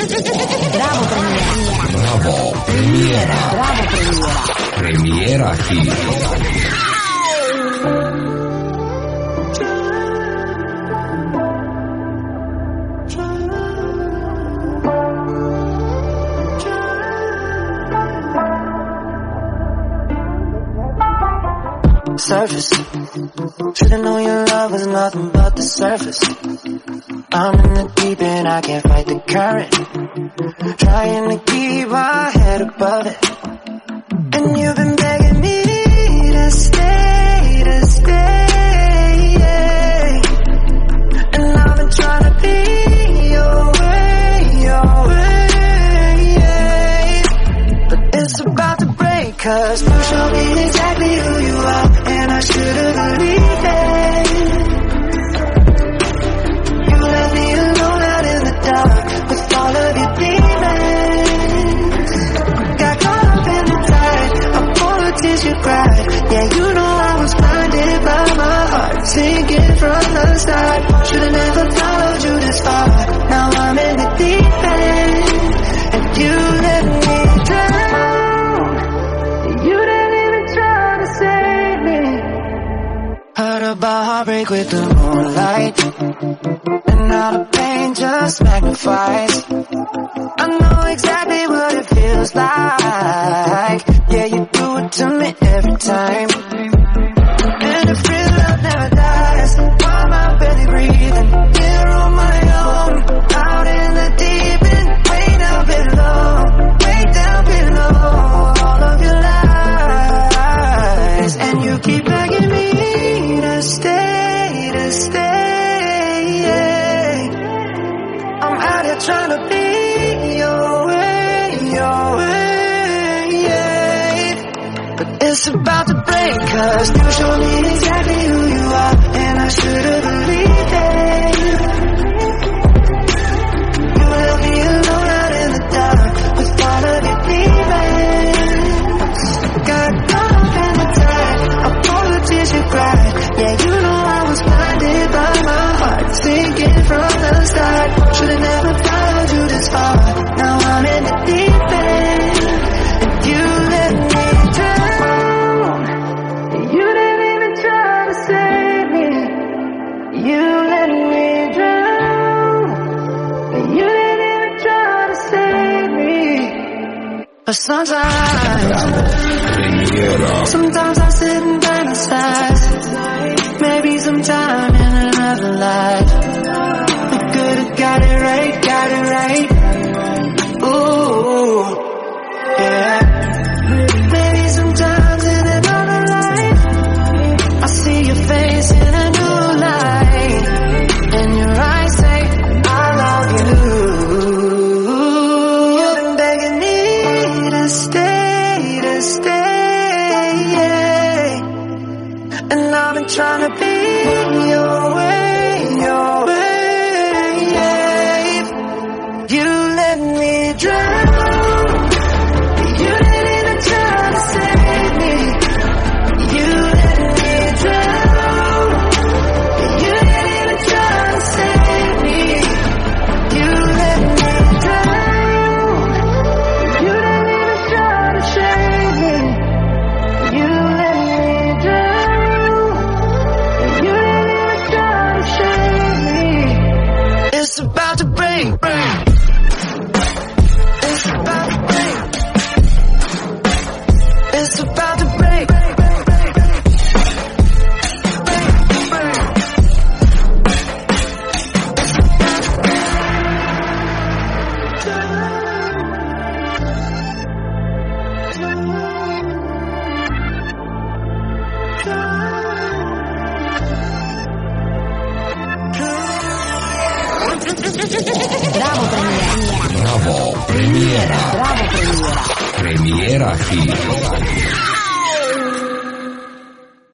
Bravo Premiera. Bravo, premiera, Bravo Premiera. premiera hit. Surface. Should've known your love was nothing but the surface. I'm in the deep and I can't fight the current. Trying to keep my head above it. And you've been begging me to stay, to stay. yeah. And I've been trying to be your way, your way. yeah. But it's about to break, cause you show me exactly who you are, sinking from the start. Should've never followed you this far, now I'm in the deep end, and you let me drown. You didn't even try to save me. Heard about heartbreak with the moonlight. And now the pain just magnifies. I know exactly what it feels like. Yeah, you do it to me every time. To stay, to stay. yeah. I'm out here trying to be your way, your way. yeah. But it's about to break, cause you show me exactly who you are, and I should've But sometimes, sometimes I sit and fantasize. Trying to be about to Bravo Premiera. bravo, premiera, Bravo Premiera. premiera hit.